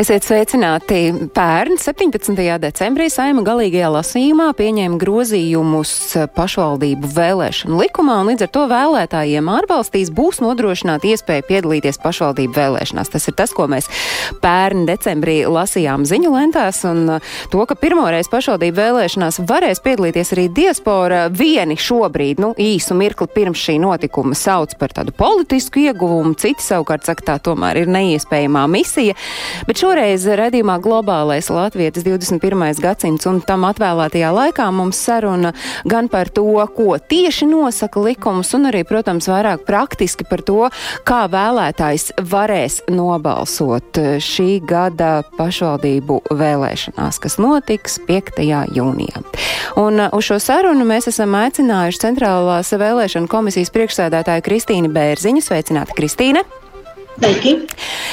Esiet sveicināti! Pērn 17. decembrī saima galīgajā lasījumā pieņēma grozījumus pašvaldību vēlēšanu likumā, un līdz ar to vēlētājiem ārvalstīs būs nodrošināta iespēja piedalīties pašvaldību vēlēšanās. Tas ir tas, ko mēs pērn decembrī lasījām ziņu lentās, un to, ka pirmoreiz pašvaldību vēlēšanās varēs piedalīties arī diaspora vieni šobrīd, nu, īsu mirkli pirms šī notikuma sauc par tādu politisku ieguvumu, citi savukārt saka, tā tomēr ir neiespējamā misija. Bet šoreiz redzījumā globālais Latvijas 21. gadsimts un tam atvēlētajā laikā mums saruna gan par to, ko tieši nosaka likums, un arī, protams, vairāk praktiski par to, kā vēlētājs varēs nobalsot šī gada pašvaldību vēlēšanās, kas notiks 5. jūnijā. Un uz šo sarunu mēs esam aicinājuši Centrālās vēlēšana komisijas priekšsēdētāju Kristīnu Bērziņu. Sveicināti, Kristīne! Sveiki!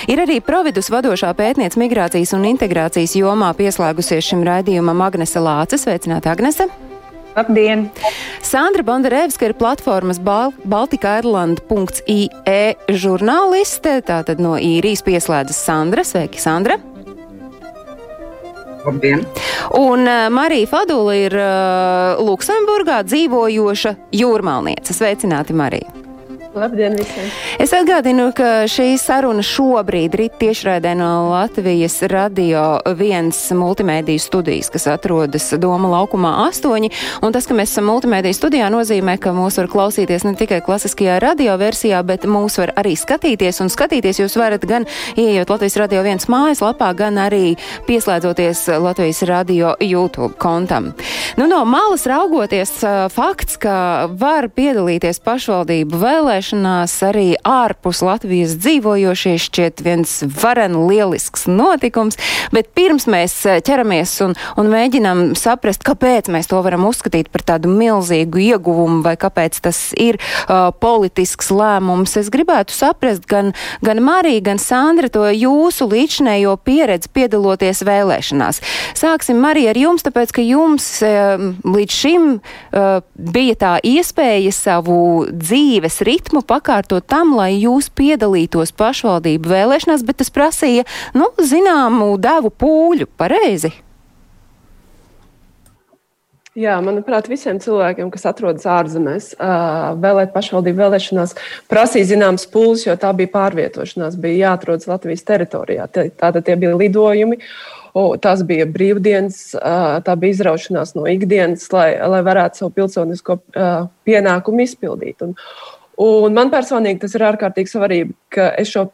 Ir arī Providus vadošā pētniece migrācijas un integrācijas jomā pieslēgusies šim raidījumam Agnese Lāce. Sveicināta, Agnese! Labdien! Sandra Bondarevska ir platformas Bal baltikairland.ie žurnāliste, tātad no īrijas pieslēdzas Sandra. Sveiki, Sandra! Labdien! Un uh, Marija Fadula ir uh, Luksemburgā dzīvojoša jūrmalniece. Sveicināti, Marija! Labdien visiem! Es atgādinu, ka šī saruna šobrīd ir tiešraidē no Latvijas radio viens multimēdiju studijas, kas atrodas Doma laukumā astoņi. Un tas, ka mēs esam multimēdiju studijā, nozīmē, ka mūs var klausīties ne tikai klasiskajā radio versijā, bet mūs var arī skatīties. Un skatīties jūs varat gan ieejot Latvijas radio viens mājaslapā, gan arī pieslēdzoties Latvijas radio YouTube kontam. Nu, no malas raugoties, fakts, ka var piedalīties pašvaldību vēlēšanās, vēlēšanās arī ārpus Latvijas dzīvojošie šķiet viens varen lielisks notikums, bet pirms mēs ķeramies un, un mēģinām saprast, kāpēc mēs to varam uzskatīt par tādu milzīgu ieguvumu vai kāpēc tas ir uh, politisks lēmums, es gribētu saprast gan, gan Marija, gan Sandra to jūsu līdšanējo pieredzi piedaloties vēlēšanās. Sāksim, Marija, ar jums, tāpēc, ka jums uh, līdz šim uh, bija tā iespēja savu dzīves ritmu pakārtot tam, lai jūs piedalītos pašvaldību vēlēšanās, bet tas prasīja, nu, zināmu devu pūļu, pareizi? Jā, manuprāt, visiem cilvēkiem, kas atrodas ārzemēs, vēlēt pašvaldību vēlēšanās, prasīja zināmas pūles, jo tā bija pārvietošanās, bija jāatrodas Latvijas teritorijā. Tātad tie bija lidojumi, tās bija brīvdienas, tā bija izraušanās no ikdienas, lai, lai varētu savu pilsonisko pienākumu izpildīt. Un, un man personīgi tas ir ārkārtīgi svarīgi, ka es šo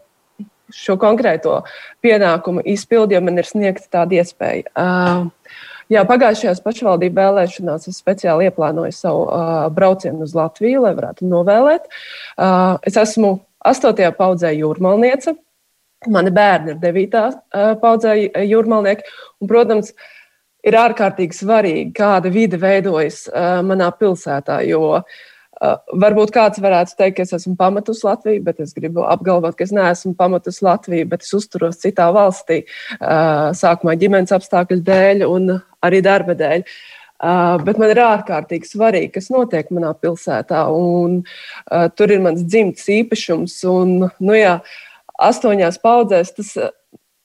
šo konkrēto pienākumu izpildu, jo man ir sniegta tāda iespēja. Uh, Jā, pagājušajās pašvaldību vēlēšanās es speciāli ieplānoju savu uh, braucienu uz Latviju, lai varētu novēlēt. Uh, es esmu astotajā paudzē jūrmalniece. Mani bērni ir devītā uh, paudzē jūrmalnieki. Un, protams, ir ārkārtīgi svarīgi, kāda vide veidojas uh, manā pilsētā. Jo uh, varbūt kāds varētu teikt, ka es esmu pametus Latviju, bet es gribu apgalvot, ka es neesmu pametus Latviju, bet es uzturos citā valstī. Uh, sākumā ģimenes apstākļu dēļ un arī darba dēļ. Uh, bet man ir ārkārtīgi svarīgi, kas notiek manā pilsētā. Un, uh, tur ir mans dzimts īpašums. Un, nu, jā, astoņās paudzēs tas,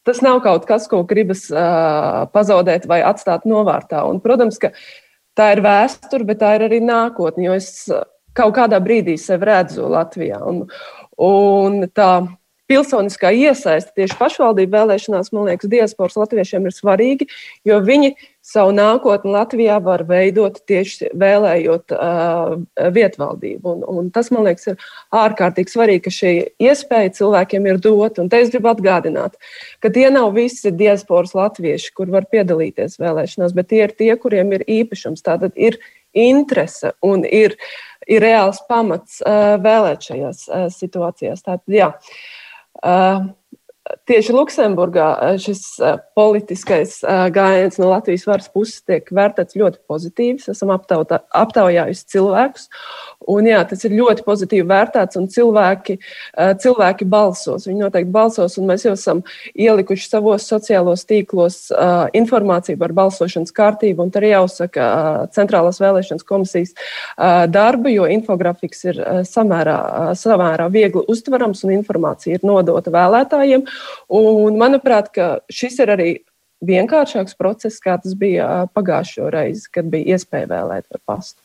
tas nav kaut kas, ko gribas uh, pazaudēt vai atstāt novārtā. Un, protams, ka tā ir vēsture, bet tā ir arī nākotne. Jo es kaut kādā brīdī sevi redzu Latvijā. Un, un tā pilsoniskā iesaiste tieši pašvaldību vēlēšanās, man liekas, diasporas latviešiem ir svarīgi, jo viņi savu nākotni Latvijā var veidot tieši vēlējot uh, vietvaldību. Un, un tas, man liekas, ir ārkārtīgi svarīgi, ka šī iespēja cilvēkiem ir dota. Un te es gribu atgādināt, ka tie nav visi diasporas latvieši, kur var piedalīties vēlēšanās, bet tie ir tie, kuriem ir īpašums. Tātad ir interese un ir, ir reāls pamats uh, vēlēt šajās uh, situācijās. Tātad, jā. Tieši Luksemburgā šis politiskais gājiens no Latvijas varas puses tiek vērtēts ļoti pozitīvi. Esam aptautā, aptaujājuši cilvēkus. Un, jā, tas ir ļoti pozitīvi vērtēts, un cilvēki, cilvēki balsos. Viņi noteikti balsos, un mēs jau esam ielikuši savos sociālos tīklos informāciju par balsošanas kārtību. Un tur jāuzsaka Centrālās vēlēšanas komisijas darbu, jo infografiks ir samērā, samērā viegli uztverams un informācija ir nodota vēlētājiem. Un, manuprāt, šis ir arī vienkāršāks process, kā tas bija pagājušo reizi, kad bija iespēja vēlēt par pastu.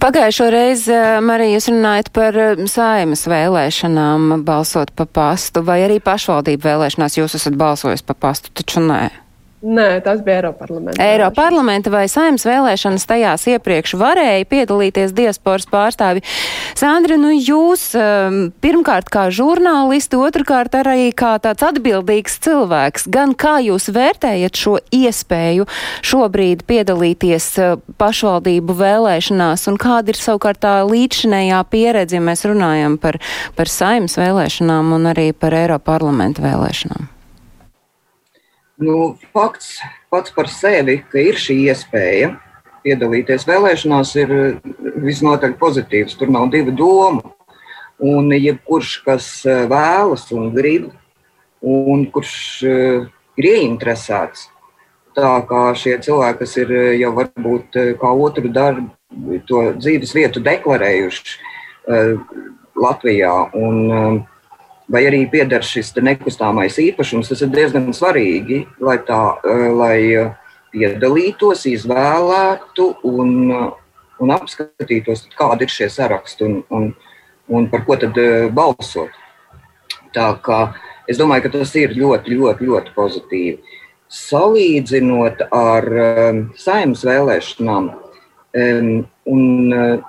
Pagājušo reizi, Marija, jūs runājat par saimas vēlēšanām balsot pa pastu, vai arī pašvaldību vēlēšanās jūs esat balsojis pa pastu, taču nē. Nē, tas bija Eiroparlamenta. Eiroparlamenta vai saimnes vēlēšanas tajās iepriekš varēja piedalīties diasporas pārstāvi. Sandra, nu jūs um, pirmkārt kā žurnālisti, otrkārt arī kā tāds atbildīgs cilvēks, gan kā jūs vērtējat šo iespēju šobrīd piedalīties uh, pašvaldību vēlēšanās un kāda ir savukārt tā līdzšinējā pieredze, ja mēs runājam par, par saimnes vēlēšanām un arī par Eiroparlamenta vēlēšanām? Nu, fakts pats par sevi, ka ir šī iespēja piedalīties vēlēšanās, ir visnotaļ pozitīvs. Tur nav divu domu. Un jebkurš, kas eh, vēlas un grib, un kurš eh, ir ieinteresēts, tā kā šie cilvēki, kas ir eh, jau varbūt kā otru darbu, to dzīves vietu deklarējuši Latvijā. Un, vai arī pieder šis nekustamais īpašums, tas ir diezgan svarīgi, lai, tā, eh, lai eh, piedalītos, izvēlētu un, eh, un apskatītos, kādi ir šie saraksti un, un, un par ko tad balsot. Tā kā es domāju, ka tas ir ļoti, ļoti, ļoti pozitīvi. Salīdzinot ar um, saimnes vēlēšanām um, un uh,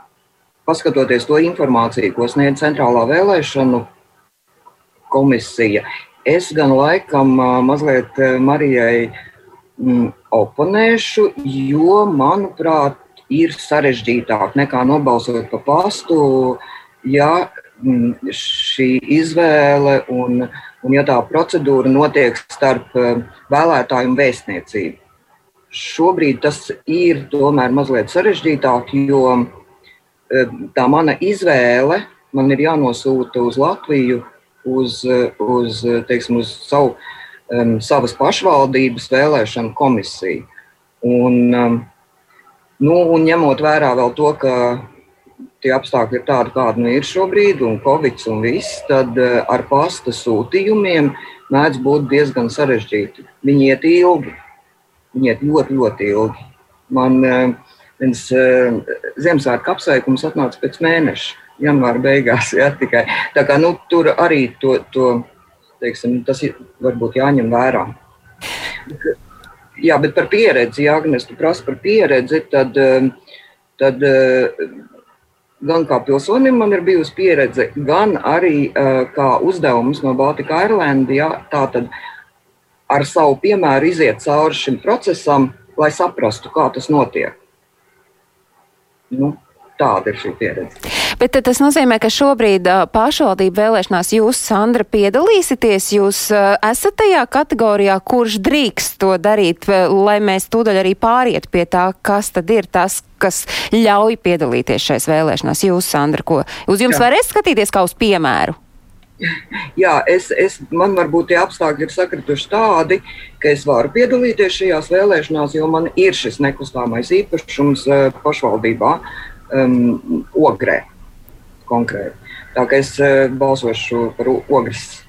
paskatoties to informāciju, ko sniedz Centrālā vēlēšanu komisija. Es gan laikam mazliet Marijai mm, oponēšu, jo, manuprāt, ir sarežģītāk nekā nobalsot pa pastu, ja mm, šī izvēle un, un ja tā procedūra notiek starp vēlētāju un vēstniecību. Šobrīd tas ir tomēr mazliet sarežģītāk, jo tā mana izvēle man ir jānosūta uz Latviju uz, uz, teiksim, uz savu, um, savas pašvaldības vēlēšanu komisiju. Un, um, nu, un ņemot vērā vēl to, ka tie apstākļi ir tādi, kādi nu ir šobrīd, un covid un viss, tad uh, ar pasta sūtījumiem mēdz būt diezgan sarežģīti. Viņi iet ilgi, viņi iet ļoti, ļoti ilgi. Man viens Ziemassvētku apsveikums atnāca pēc mēneša janvāra beigās. Ja, tikai. Tā kā, nu, tur arī to, to teiksim, tas ir varbūt jāņem vērā. Jā, bet par pieredzi, ja Agnēs, prasa par pieredzi, tad, eh, tad eh, gan kā pilsonim man ir bijusi pieredze, gan arī eh, kā uzdevums no Baltika Airlanda, ja, tā tad ar savu piemēru iziet cauri šim procesam, lai saprastu, kā tas notiek. Nu, tāda ir šī pieredze. Bet tas nozīmē, ka šobrīd pašvaldību vēlēšanās jūs, Sandra, piedalīsieties. Jūs esat tajā kategorijā, kurš drīkst to darīt, lai mēs tūdaļ arī pāriet pie tā, kas tad ir tas, kas ļauj piedalīties šais vēlēšanās. Jūs, Sandra, ko uz jums Jā. varēs skatīties kā uz piemēru? Jā, es, es, man varbūt tie apstākļi ir sakrituši tādi, ka es varu piedalīties šajās vēlēšanās, jo man ir šis nekustamais īpašums pašvaldībā, um, Ogrē konkrēti. Tā kā es eh, balsošu par ogres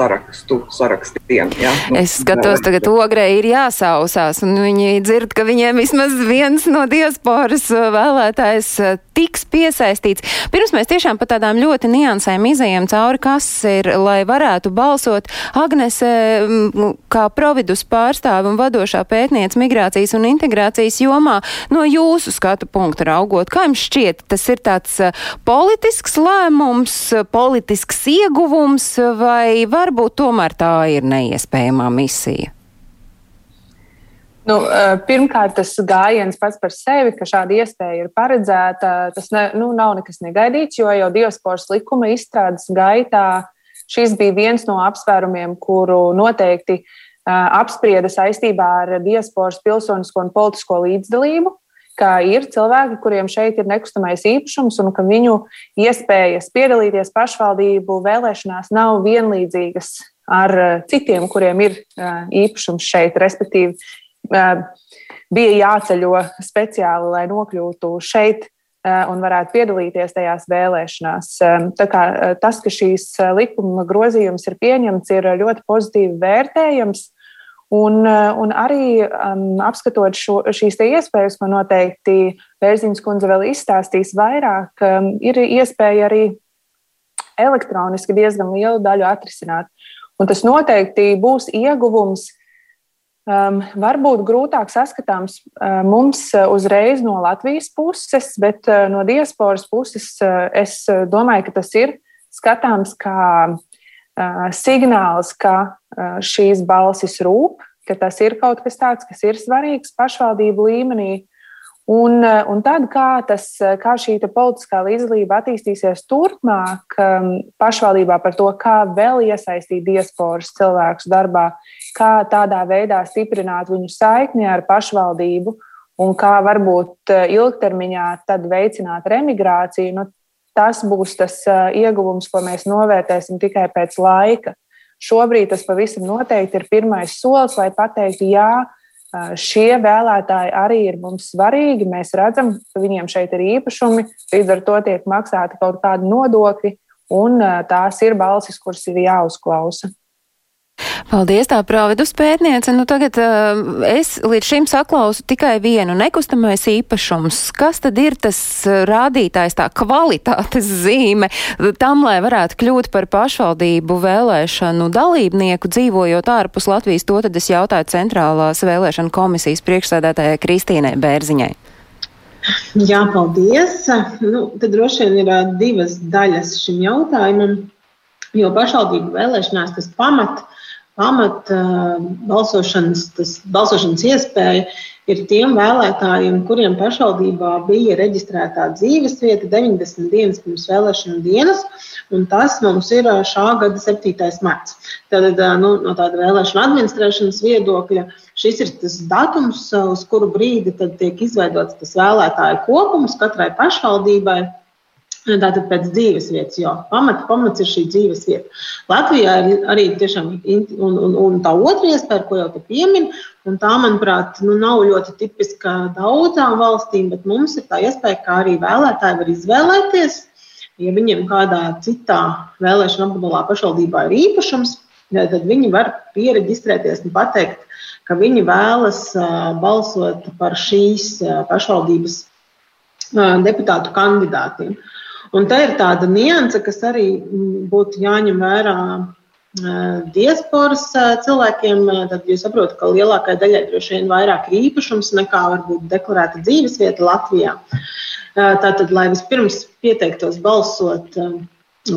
sarakstu, sarakstiem. Ja? Nu, es skatos, tagad ogrei ir jāsausās, un viņi dzird, ka viņiem vismaz viens no diasporas uh, vēlētājs uh, tiks piesaistīts. Pirms mēs tiešām pa tādām ļoti niansēm izējām cauri, kas ir, lai varētu balsot. Agnese, kā providus pārstāve un vadošā pētniece migrācijas un integrācijas jomā, no jūsu skatu punktu raugot, kā jums šķiet, tas ir tāds uh, politisks lēmums, politisks ieguvums vai var varbūt tomēr tā ir neiespējamā misija? Nu, pirmkārt, tas gājiens pats par sevi, ka šāda iespēja ir paredzēta, tas ne, nu, nav nekas negaidīts, jo jau diasporas likuma izstrādes gaitā šis bija viens no apsvērumiem, kuru noteikti apsprieda saistībā ar diasporas pilsonisko un politisko līdzdalību ka ir cilvēki, kuriem šeit ir nekustamais īpašums, un ka viņu iespējas piedalīties pašvaldību vēlēšanās nav vienlīdzīgas ar citiem, kuriem ir īpašums šeit. Respektīvi, bija jāceļo speciāli, lai nokļūtu šeit un varētu piedalīties tajās vēlēšanās. Tā kā tas, ka šīs likuma grozījums ir pieņemts, ir ļoti pozitīvi vērtējams. Un, eh, un arī um, apskatot šo, šīs iespējas, ko noteikti Bērziņas kundze vēl izstāstīs vairāk, um, ir iespēja arī elektroniski diezgan lielu daļu atrisināt. Un tas noteikti būs ieguvums. Um, varbūt grūtāk saskatāms uh, mums uzreiz no Latvijas puses, bet uh, no diasporas puses uh, es domāju, ka tas ir skatāms kā signāls, ka šīs balsis rūp, ka tas ir kaut kas tāds, kas ir svarīgs pašvaldību līmenī. Un, un tad, kā, tas, kā šī politiskā līdzdalība attīstīsies turpmāk pašvaldībā par to, kā vēl iesaistīt diasporas cilvēkus darbā, kā tādā veidā stiprināt viņu saikni ar pašvaldību un kā varbūt ilgtermiņā veicināt remigrāciju, nu, tas būs tas ieguvums, ko mēs novērtēsim tikai pēc laika. Šobrīd tas pavisam noteikti ir pirmais solis, lai pateiktu, jā, šie vēlētāji arī ir mums svarīgi. Mēs redzam, ka viņiem šeit ir īpašumi, līdz ar to tiek maksāti kaut kādi nodokļi, un tās ir balsis, kuras ir jāuzklausa. Paldies, tā pravidus pētniece. Nu, tagad uh, es līdz šim saklausu tikai vienu nekustamais īpašums. Kas tad ir tas uh, rādītājs, tā kvalitātes zīme tam, lai varētu kļūt par pašvaldību vēlēšanu dalībnieku, dzīvojot ārpus Latvijas? To tad es jautāju centrālās vēlēšana komisijas priekšsēdētājai Kristīnai Bērziņai. Jā, paldies. Nu, tad droši vien ir uh, divas daļas šim jautājumam, jo pašvaldību vēlēšanās tas pamats pamata balsošanas, tas, balsošanas iespēja ir tiem vēlētājiem, kuriem pašvaldībā bija reģistrētā dzīvesvieta 90 dienas pirms vēlēšanu dienas, un tas mums ir šā gada 7. marts. Tad nu, no tāda vēlēšana administrēšanas viedokļa šis ir tas datums, uz kuru brīdi tiek izveidots tas vēlētāju kopums katrai pašvaldībai. Tātad pēc dzīves vietas, jo pamats, pamats ir šī dzīves vieta. Latvijā ir arī tiešām, un, un, un tā otra iespēja, ko jau te piemin, un tā, manuprāt, nu, nav ļoti tipiska daudzām valstīm, bet mums ir tā iespēja, ka arī vēlētāji var izvēlēties, ja viņiem kādā citā vēlēšana apgabalā pašvaldībā ir īpašums, tad viņi var pieregistrēties un pateikt, ka viņi vēlas balsot par šīs pašvaldības deputātu kandidātiem. Un tā ir tāda nianse, kas arī būtu jāņem vērā diasporas cilvēkiem. Tad jūs saprotat, ka lielākajai daļai droši vien vairāk ir īpašums nekā varbūt deklarēta dzīvesvieta Latvijā. Tātad, lai vispirms pieteiktos balsot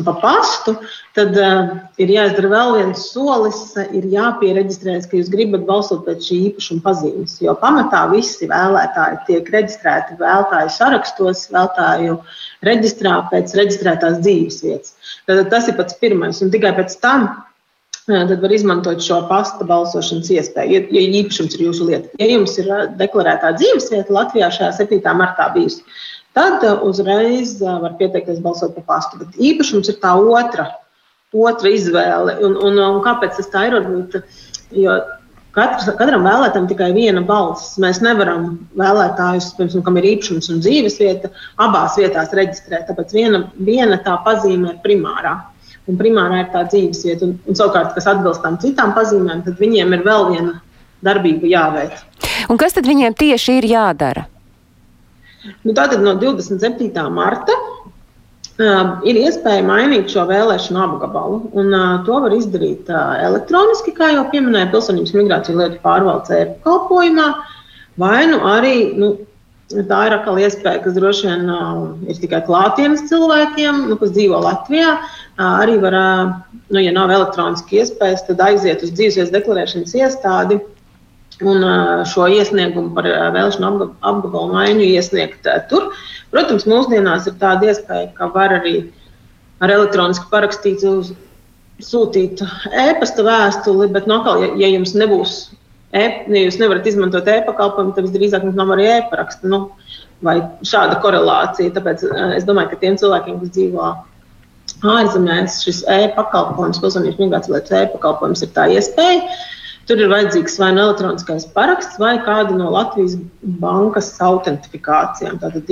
pa pastu, tad uh, ir jāizdara vēl viens solis, ir jāpiereģistrējas, ka jūs gribat balsot pēc šī īpašuma pazīmes. Jo pamatā visi vēlētāji tiek reģistrēti vēlētāju sarakstos, vēlētāju reģistrā pēc reģistrētās dzīves vietas. Tad tas ir pats pirmais, un tikai pēc tam tad var izmantot šo pasta balsošanas iespēju, ja, ja īpašums ir jūsu lieta. Ja jums ir deklarētā dzīvesvieta Latvijā šajā 7. martā bijusi, tad uh, uzreiz var pieteikties balsot par pastu. Bet īpašums ir tā otra, otra izvēle. Un, un, un kāpēc tas tā ir? Varbūt, jo Katrs, katram vēlētājam tikai viena balss. Mēs nevaram vēlētājus, piemēram, kam ir īpašums un dzīvesvieta, abās vietās reģistrēt. Tāpēc viena, viena tā pazīme ir primārā. Un primārā ir tā dzīvesvieta. Un, un savukārt, kas atbilst tam citām pazīmēm, tad viņiem ir vēl viena darbība jāveic. Un kas tad viņiem tieši ir jādara? Nu, tātad no 27. marta Uh, ir iespēja mainīt šo vēlēšanu apgabalu. Un, uh, to var izdarīt uh, elektroniski, kā jau pieminēja Pilsonības migrāciju lietu pārvaldes e-pakalpojumā, vai nu arī nu, tā ir atkal iespēja, kas droši vien uh, ir tikai klātienes cilvēkiem, nu, kas dzīvo Latvijā. Uh, arī var, uh, nu, ja nav elektroniski iespējas, tad aiziet uz dzīves deklarēšanas iestādi un šo iesniegumu par vēlēšanu apgabalu maiņu iesniegt tur. Protams, mūsdienās ir tāda iespēja, ka var arī ar elektroniski parakstīt uz sūtīt e-pasta vēstuli, bet no atkal, ja, ja jums nebūs, e, ja jūs nevarat izmantot e-pakalpojumu, tad visdrīzāk jums nav arī e-paraksta. Nu, vai šāda korelācija. Tāpēc es domāju, ka tiem cilvēkiem, kas dzīvo ārzemēs, šis e-pakalpojums, pilsonības migrācijas e-pakalpojums ir tā iespēja. Tur ir vajadzīgs vai nu elektroniskais paraksts, vai kāda no Latvijas bankas autentifikācijām. Tātad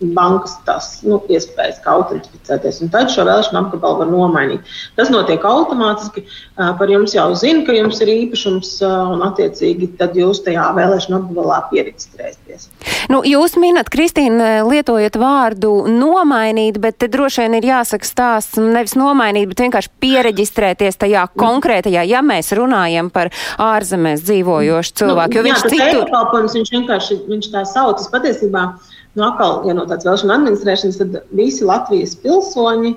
bankas tās nu, iespējas, kā autentificēties. Un tad šo vēlēšanu apgabalu var nomainīt. Tas notiek automātiski. Par jums jau zina, ka jums ir īpašums, un attiecīgi tad jūs tajā vēlēšanu apgabalā pieregistrēsieties. Nu, jūs minat, Kristīna, lietojat vārdu nomainīt, bet te droši vien ir jāsaka stāsts nevis nomainīt, bet vienkārši pieregistrēties tajā konkrētajā, ja mēs runājam par ārzemēs dzīvojošu cilvēku. Nu, jā, tas citur... viņš vienkārši viņš tā sauc. Patiesībā Nu, atkal, ja no tādas vēlēšana administrēšanas, tad visi Latvijas pilsoņi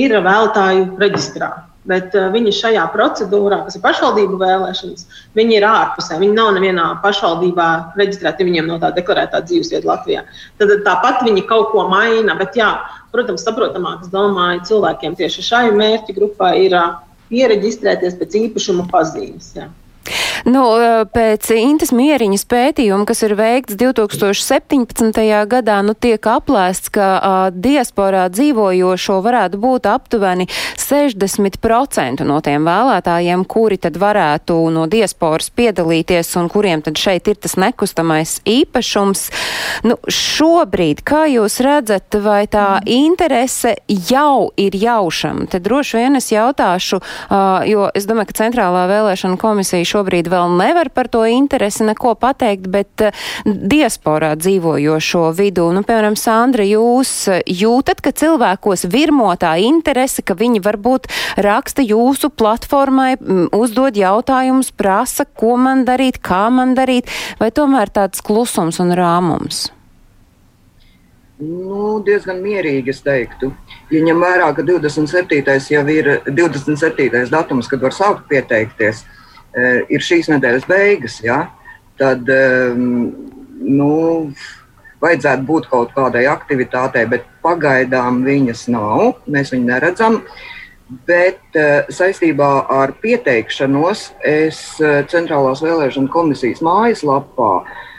ir vēlētāju reģistrā. Bet uh, viņi šajā procedūrā, kas ir pašvaldību vēlēšanas, viņi ir ārpusē. Viņi nav nevienā pašvaldībā reģistrēti, viņiem no tā deklarētā dzīvesvieta Latvijā. Tad tāpat viņi kaut ko maina. Bet, jā, protams, saprotamāk, es domāju, cilvēkiem tieši šai mērķa grupai ir uh, pieregistrēties pēc īpašuma pazīmes. Jā. Nu, pēc Intas mieriņas pētījuma, kas ir veikts 2017. gadā, nu, tiek aplēsts, ka uh, diasporā dzīvojošo varētu būt aptuveni 60% no tiem vēlētājiem, kuri tad varētu no diasporas piedalīties un kuriem tad šeit ir tas nekustamais īpašums. Nu, šobrīd, kā jūs redzat, vai tā interese jau ir jaušama? Te droši vien es jautāšu, uh, jo es domāju, ka Centrālā vēlēšana komisija šobrīd vēl nevar par to interesi neko pateikt, bet uh, diasporā dzīvojošo vidū, nu, piemēram, Sandra, jūs jūtat, ka cilvēkos virmotā interese, ka viņi varbūt raksta jūsu platformai, uzdod jautājumus, prasa, ko man darīt, kā man darīt, vai tomēr tāds klusums un rāmums? Nu, diezgan mierīgi, es teiktu. Ja ņem vērā, ka 27. jau ir 27. datums, kad var sākt pieteikties, Eh, ir šīs nedēļas beigas, ja, tad ehm, nu, vajadzētu būt kaut kādai aktivitātei, bet pagaidām viņas nav. Mēs viņu neredzam. Bet eh, saistībā ar pieteikšanos es eh, Centrālās vēlēšana komisijas mājaslapā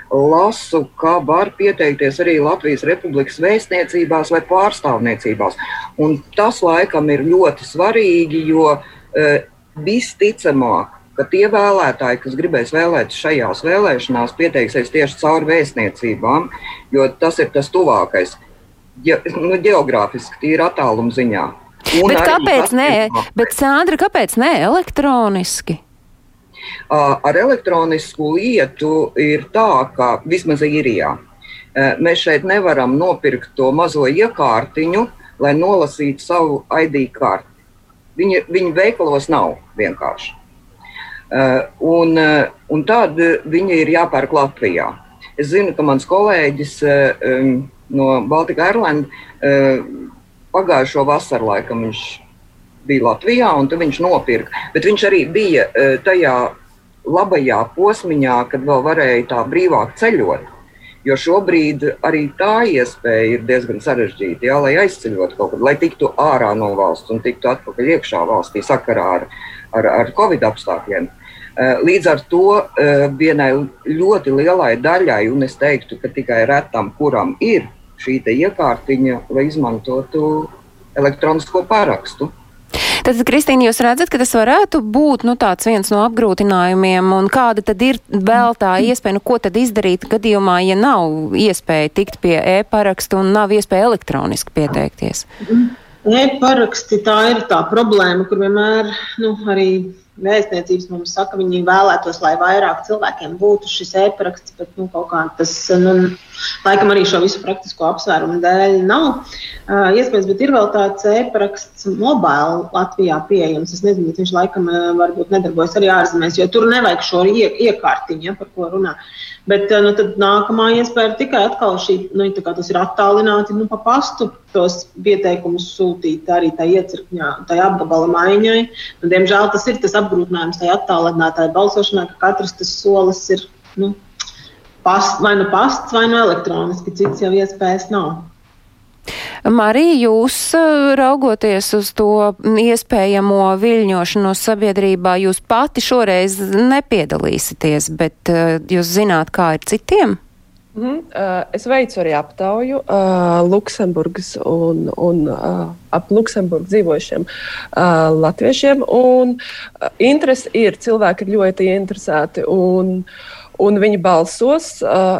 lasu, ka var pieteikties arī Latvijas Republikas vēstniecībās vai pārstāvniecībās. Un tas laikam ir ļoti svarīgi, jo visticamāk ka tie vēlētāji, kas gribēs vēlēt šajās vēlēšanās, pieteiksies tieši caur vēstniecībām, jo tas ir tas tuvākais. Ja, nu, geogrāfiski, tīri attāluma ziņā. Un bet kāpēc nē? Bet, Sandra, kāpēc nē elektroniski? Ar elektronisku lietu ir tā, ka vismaz īrijā mēs šeit nevaram nopirkt to mazo iekārtiņu, lai nolasītu savu ID karti. Viņa, viņa veikalos nav vienkārši. Eh, un, eh, un tad viņi ir jāpērk Latvijā. Es zinu, ka mans kolēģis eh, no Baltika Airlines pagājušo vasaru laikam viņš bija Latvijā un viņš nopirka. Bet viņš arī bija tajā labajā posmiņā, kad vēl varēja tā brīvāk ceļot. Jo šobrīd arī tā iespēja ir diezgan sarežģīta. Jā, lai aizceļotu kaut kur, lai tiktu ārā no valsts un tiktu atpakaļ iekšā valstī sakarā ar, ar, ar Covid apstākļiem. Eh, līdz ar to eh, vienai ļoti lielai daļai, un es teiktu, ka tikai retam, kuram ir šī iekārtiņa, lai izmantotu elektronisko parakstu. Tad, Kristīna, jūs redzat, ka tas varētu būt nu, viens no apgrūtinājumiem, un kāda tad ir vēl tā iespēja, nu, ko tad izdarīt gadījumā, ja nav iespēja tikt pie e-parakstu un nav iespēja elektroniski pieteikties? E-paraksti tā ir tā problēma, kur vienmēr nu, arī vēstniecības mums saka, viņi vēlētos, lai vairāk cilvēkiem būtu šis e-paraksts, bet nu, kaut kā tas, nu, laikam arī šo visu praktisko apsvērumu dēļ nav. Uh, iespējams, bet ir vēl tāds e-paraksts mobile Latvijā pieejams. Es nezinu, viņš laikam varbūt nedarbojas arī ārzemēs, jo tur nevajag šo ie, iekārtiņu, ja, par ko runā. Bet nu, nākamā iespēja ir tikai atkal šī, nu, tas ir attālināti nu, pa pastu tos pieteikumus sūtīt arī tā iecirkņā, tā apgabala maiņai. Nu, diemžēl tas ir tas apgrūtinājums tajā attālinātāja balsošanā, ka katrs tas solis ir nu, past, vai nu pasts, vai nu elektroniski, cits jau iespējas nav. Marija, jūs raugoties uz to iespējamo viļņošanos sabiedrībā, jūs pati šoreiz nepiedalīsieties, bet jūs zināt, kā ir citiem? Mm -hmm. uh, es veicu arī aptauju uh, Luksemburgas un, un uh, ap Luksemburgu dzīvojušiem uh, latviešiem. Un, uh, interesi ir, cilvēki ir ļoti interesēti. Un, uh, un viņi balsos.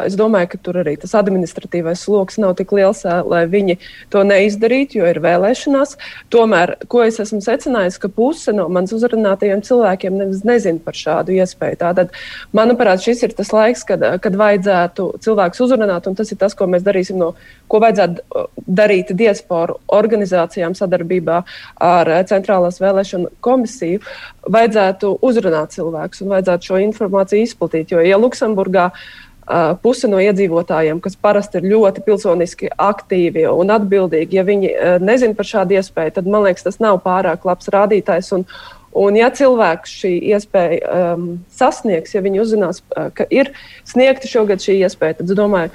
Es domāju, ka tur arī tas administratīvais sloks nav tik liels, lai viņi to neizdarītu, jo ir vēlēšanās. Tomēr, ko es esmu secinājis, ka puse no manas uzrunātajiem cilvēkiem nezina par šādu iespēju. Tātad, manuprāt, šis ir tas laiks, kad, kad vajadzētu cilvēkus uzrunāt, un tas ir tas, ko mēs darīsim no ko vajadzētu darīt diasporu organizācijām sadarbībā ar Centrālās vēlēšanu komisiju. Vajadzētu uzrunāt cilvēkus un vajadzētu šo informāciju izplatīt. Jo, ja Luksemburgā puse no iedzīvotājiem, kas parasti ir ļoti pilsoniski aktīvi un atbildīgi, ja viņi nezina par šādu iespēju, tad man liekas, tas nav pārāk labs rādītājs. Un, Un, ja cilvēks šī iespēja um, sasniegs, ja viņi uzzinās, ka ir sniegta šogad šī iespēja, tad es domāju,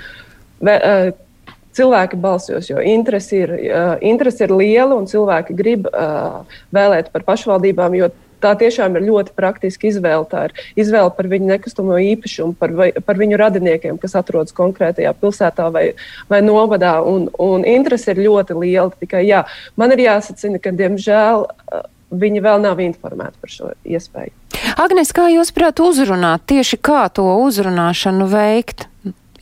vē, uh, cilvēki balsos, jo interesi ir, uh, interesi ir liela un cilvēki grib uh, vēlēt par pašvaldībām. Tā tiešām ir ļoti praktiska izvēle. Tā ir izvēle par viņu nekustamo īpašumu, par, vai, par viņu radiniekiem, kas atrodas konkrētajā pilsētā vai, vai novadā. Un, un interese ir ļoti liela. Tikai jā, man ir jāsacina, ka diemžēl. Uh, Viņi vēl nav informēti par šo iespēju. Agnes, kā jūs prāt uzrunāt, tieši kā to uzrunāšanu veikt?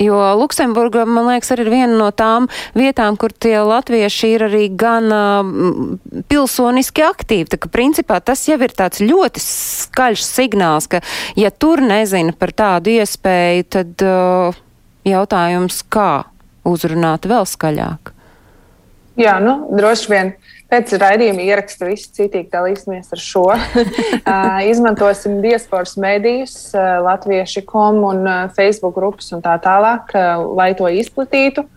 Jo Luksemburga, man liekas, arī ir viena no tām vietām, kur tie latvieši ir arī gan uh, pilsoniski aktīvi. Tā ka principā tas jau ir tāds ļoti skaļš signāls, ka ja tur nezina par tādu iespēju, tad uh, jautājums, kā uzrunāt vēl skaļāk. Jā, nu, droši vien Pēc raidījuma ieraksta visi citīgi dalīsimies ar šo. Izmantosim diasporas medijas, latvieši kom un Facebook grupas un tā tālāk, lai to izplatītu.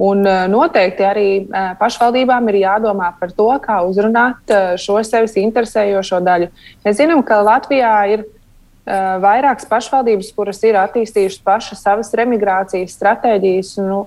Un noteikti arī pašvaldībām ir jādomā par to, kā uzrunāt šo sevis interesējošo daļu. Mēs zinām, ka Latvijā ir vairākas pašvaldības, kuras ir attīstījušas pašas savas remigrācijas stratēģijas. Nu,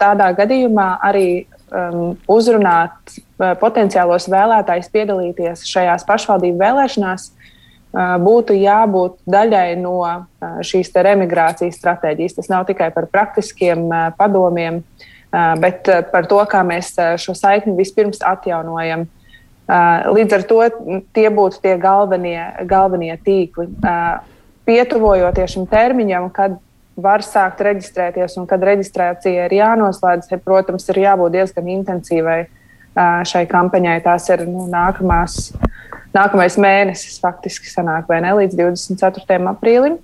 tādā gadījumā arī um, uzrunāt uh, potenciālos vēlētājus piedalīties šajās pašvaldību vēlēšanās, uh, būtu jābūt daļai no uh, šīs remigrācijas stratēģijas. Tas nav tikai par praktiskiem uh, padomiem, uh, bet uh, par to, kā mēs uh, šo saikni vispirms atjaunojam. Uh, līdz ar to tie būtu tie galvenie, galvenie tīkli. Uh, pietuvojoties šim termiņam, kad var sākt reģistrēties, un kad reģistrācija ir jānoslēdz, tad, protams, ir jābūt diezgan intensīvai šai kampaņai. Tās ir nu, nākamās, nākamais mēnesis, faktiski, sanāk, vai ne līdz 24. aprīlim.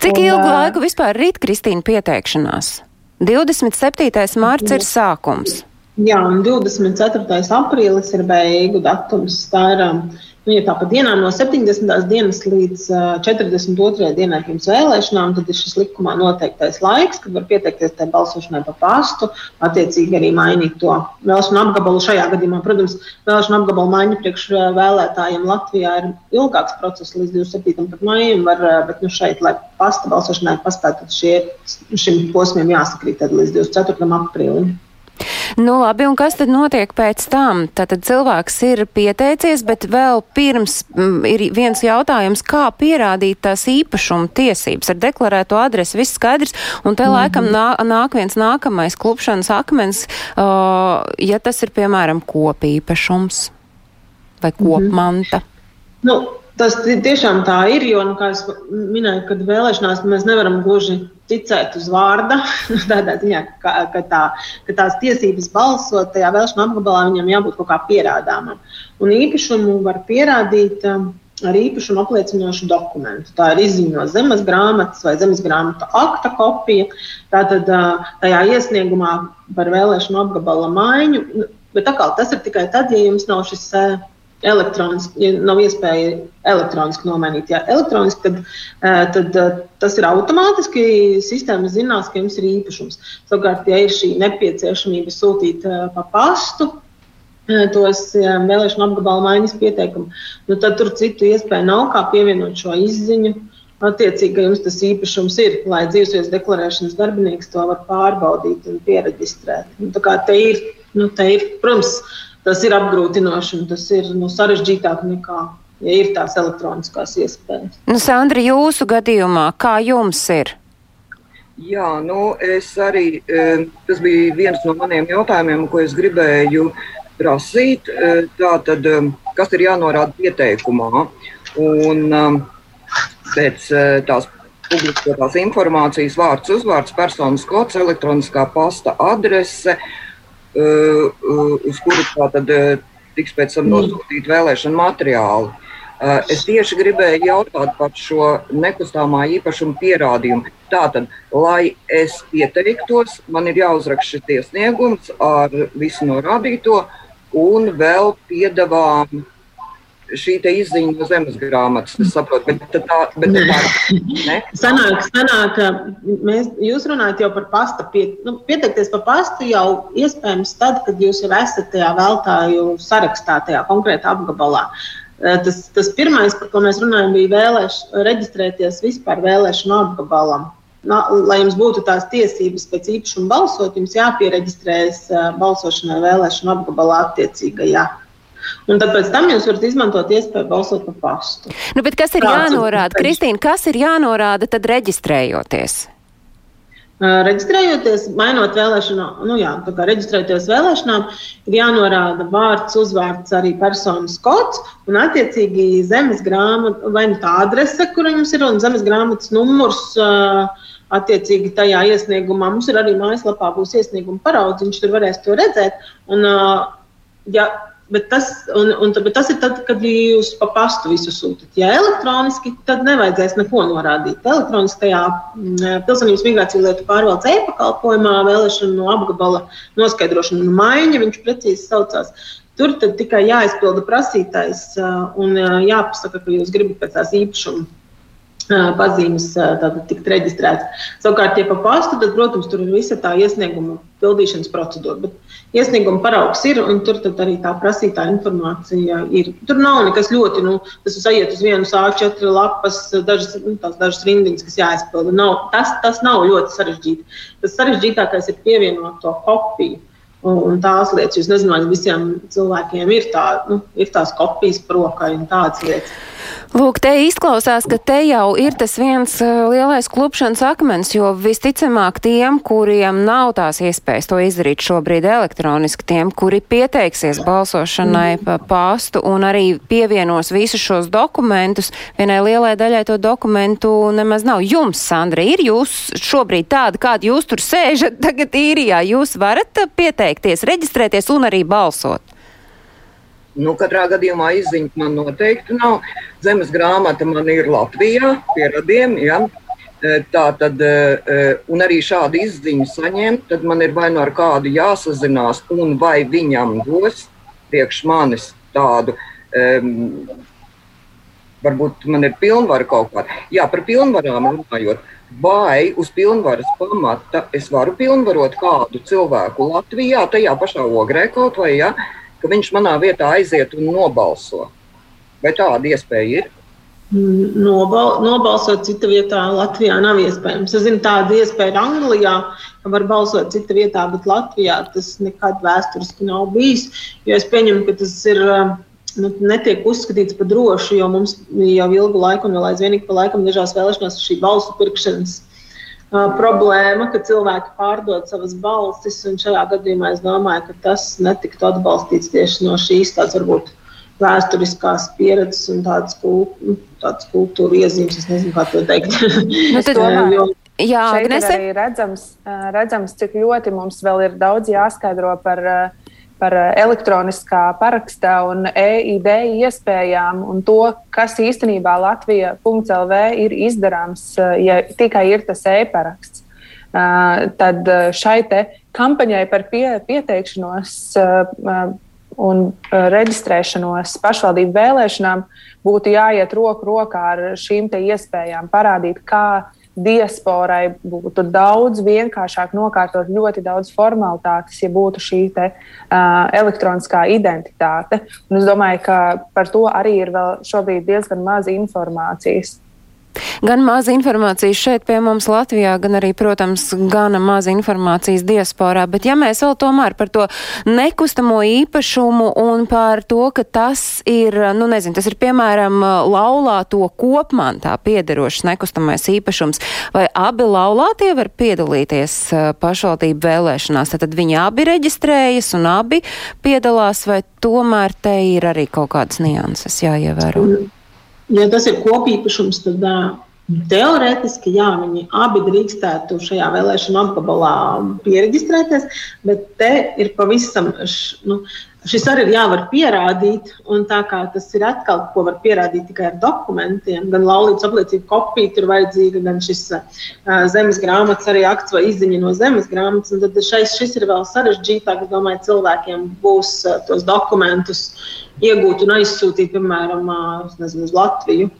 Cik un, ilgu laiku vispār rīt Kristīna pieteikšanās? 27. mārts ir sākums. Jā, un 24. aprīlis ir beigu datums. Tā ir um, Nu, ja tā pa dienām no 70. dienas līdz uh, 42. dienai pirms vēlēšanām, tad ir šis likumā noteiktais laiks, kad var pieteikties tai balsošanai pa pastu, attiecīgi arī mainīt to vēlēšanu apgabalu. Šajā gadījumā, protams, vēlēšanu apgabalu maiņa priekš vēlētājiem Latvijā ir ilgāks process līdz 27. maijam, var, bet nu, šeit, lai pasta balsošanai paspētu, šie, šim posmiem jāsakrīt līdz 24. aprīlim. Nu, labi, un kas tad notiek pēc tam? Tātad cilvēks ir pieteicies, bet vēl pirms m, mm, ir viens jautājums, kā pierādīt tās īpašuma tiesības ar deklarēto adresi. Viss skaidrs, un te mm -hmm. laikam nā, nāk viens nākamais klupšanas akmens, uh, ja tas ir, piemēram, kopīpašums vai kopmanta. Mm -hmm. nu, tas tiešām tā ir, jo, nu, kā es minēju, kad vēlēšanās mēs nevaram gluži ticēt uz vārda, tādā ziņā, ka, ka, tā, ka tās tiesības balsot tajā vēlēšanu apgabalā viņam jābūt kaut kā pierādāmam. Un īpašumu var pierādīt um, ar īpašumu apliecinošu dokumentu. Tā ir izziņo zemes grāmatas vai zemes grāmatu akta kopija. Tātad uh, tajā iesniegumā par vēlēšanu apgabala maiņu. Bet atkal, tas ir tikai tad, ja jums nav šis uh, elektroniski, ja nav iespēja elektroniski nomainīt. Ja elektroniski, tad, eh, tad eh, tas ir automātiski. Sistēma zinās, ka jums ir īpašums. Savukārt, ja ir šī nepieciešamība sūtīt eh, pa pastu, tos vēlēšanu apgabalu maiņas pieteikumu, nu, tad tur citu iespēju nav kā pievienot šo izziņu attiecīgi, ka jums tas īpašums ir, lai dzīvesvietas deklarēšanas darbinieks to var pārbaudīt un pieregistrēt. Nu, tā kā te ir, nu, te ir, protams, tas ir apgrūtinoši un tas ir nu, sarežģītāk nekā, ja ir tās elektroniskās iespējas. Nu, Sandra, jūsu gadījumā, kā jums ir? Jā, nu, es arī, tas bija viens no maniem jautājumiem, ko es gribēju prasīt. Tātad, kas ir jānorāda pieteikumā? Un, pēc eh, tās publiskotās informācijas vārds, uzvārds, personas kods, elektroniskā pasta adrese, eh, eh, uz kuru tātad tiks pēc tam nosūtīti vēlēšana materiāli. Es tieši gribēju jautāt par šo nekustamā īpašuma pierādījumu. Tātad, lai es pieteiktos, man ir jāuzraksta šis iesniegums ar visu norādīto un vēl piedāvājumu šī izziņa no zemes grāmatas. Es saprotu, bet tā, ne? sanāk, sanāk, mēs, jūs runājat jau par pasta. Pie, nu, pieteikties par pastu jau iespējams tad, kad jūs jau esat tajā veltāju sarakstā, tajā konkrētā apgabalā. Eh, tas, tas pirmais, par ko mēs runājam, bija vēlēš, reģistrēties vispār vēlēšanu apgabalam. Na, lai jums būtu tās tiesības pēc īpašuma balsot, jums jāpiereģistrējas eh, balsošanai vēlēšanu apgabalā attiecīgajā. Un tad pēc tam jūs varat izmantot iespēju balsot pa pastu. Nu, bet kas ir Tāds jānorāda? Kristīna, kas ir jānorāda tad reģistrējoties? Uh, reģistrējoties, mainot vēlēšanu, nu jā, tā kā reģistrējoties vēlēšanām, ir jānorāda vārds, uzvārds, arī personas kods un, attiecīgi, zemes grāmata vai nu tā adrese, kur jums ir, un zemes grāmatas numurs. Uh, attiecīgi tajā iesniegumā mums ir arī mājaslapā būs iesnieguma paraugs, viņš tur varēs to redzēt. Un, ja Bet tas, un, un, bet tas ir tad, kad jūs pa pastu visu sūtat. Ja elektroniski, tad nevajadzēs neko norādīt. Elektroniskajā mm, pilsonības migrācijas lietu pārvaldes e-pakalpojumā vēlēšana no apgabala noskaidrošana un maiņa, viņš precīzi saucās. Tur tikai jāizpilda prasītais un jāpasaka, ka jūs gribat pēc tās īpašuma pazīmes tikt reģistrēts. Savukārt, ja pa pastu, tad, protams, tur ir visa tā iesnieguma pildīšanas procedūra. Bet iesnieguma paraugs ir, un tur arī tā prasītā informācija ir. Tur nav nekas ļoti, nu, tas aiziet uz vienas A4 lapas, dažas, nu, dažas rindiņas, kas jāizpilda. Nav, tas, tas nav ļoti sarežģīti. Tas sarežģītākais ir pievienot to kopiju. Un tās lietas, jūs nezināt, visiem cilvēkiem ir, tā, nu, ir tās kopijas prokai un tādas lietas. Lūk, te izklausās, ka te jau ir tas viens uh, lielais klupšanas akmens, jo visticamāk tiem, kuriem nav tās iespējas to izdarīt šobrīd elektroniski, tiem, kuri pieteiksies balsošanai pa pastu un arī pievienos visus šos dokumentus, vienai lielai daļai to dokumentu nemaz nav. Jums, Sandra, ir jūs šobrīd tāda, kāda jūs tur sēžat tagad īrijā, jūs varat pieteikties, reģistrēties un arī balsot? Nu, katrā gadījumā izziņa man noteikti nav. Zemes grāmata man ir Latvijā, pie radiem. Ja? E, tā tad, e, e, un arī šādu izziņu saņemt, tad man ir vai nu ar kādu jāsazinās, un vai viņam dos priekš manis tādu. Um, varbūt man ir pilnvara kaut kāda. Jā, par pilnvarām runājot. Vai uz pilnvaras pamata es varu pilnvarot kādu cilvēku Latvijā, tajā pašā ogrē kaut vai, ja, ka viņš manā vietā aiziet un nobalso. Vai tāda iespēja ir? Nobal, nobalsot cita vietā Latvijā nav iespējams. Es zinu, tāda iespēja ir Anglijā, ka var balsot cita vietā, bet Latvijā tas nekad vēsturiski nav bijis. Jo es pieņemu, ka tas ir. Nu, netiek uzskatīts par drošu, jo mums jau ilgu laiku, un vēl aizvien pa laikam, dažās vēlēšanās ir šī balsu pirkšanas uh, problēma, ka cilvēki pārdod savas balsis. Šajā gadījumā es domāju, ka tas netiktu atbalstīts tieši no šīs tādas varbūt vēsturiskās pieredzes un tādas, kult, nu, tādas kultūra iezīmes. Es nezinu, kā to teikt. Nu, domāju, Jā, Agnese. arī redzams, redzams, cik ļoti mums vēl ir daudz jāskaidro par, par elektroniskā parakstā un EID iespējām un to, kas īstenībā Latvija.CLV ir izdarāms, ja tikai ir tas e-paraksts. Tad šai kampaņai par pie, pieteikšanos un reģistrēšanos pašvaldību vēlēšanām būtu jāiet roku rokā ar šīm iespējām, parādīt, kā diasporai būtu daudz vienkāršāk nokārtot ļoti daudz formalitātes, ja būtu šī te, uh, elektroniskā identitāte. Un es domāju, ka par to arī ir vēl šobrīd diezgan maz informācijas. Gan maz informācijas šeit pie mums Latvijā, gan arī, protams, gana maz informācijas diasporā. Bet ja mēs vēl tomēr par to nekustamo īpašumu un par to, ka tas ir, nu nezinu, tas ir piemēram laulāto kopmantā piederošs nekustamais īpašums, vai abi laulātie var piedalīties pašvaldību vēlēšanās, tad viņi abi reģistrējas un abi piedalās, vai tomēr te ir arī kaut kādas nianses jāievēro? Ja tas ir kopīpašums, tad Teorētiski, jā, viņi abi drīkstētu šajā vēlēšanu apgabalā pieregistrēties, bet te ir pavisam, š, nu, šis arī ir jāvar pierādīt. Un tā kā tas ir atkal, ko var pierādīt tikai ar dokumentiem, gan laulības apliecība kopija ir vajadzīga, gan šis uh, zemes grāmatas arī akts vai izziņa no zemes grāmatas. Tad šais, šis ir vēl sarežģītāk. Es domāju, cilvēkiem būs uh, tos dokumentus iegūt un aizsūtīt, piemēram, nezinu, uz Latviju.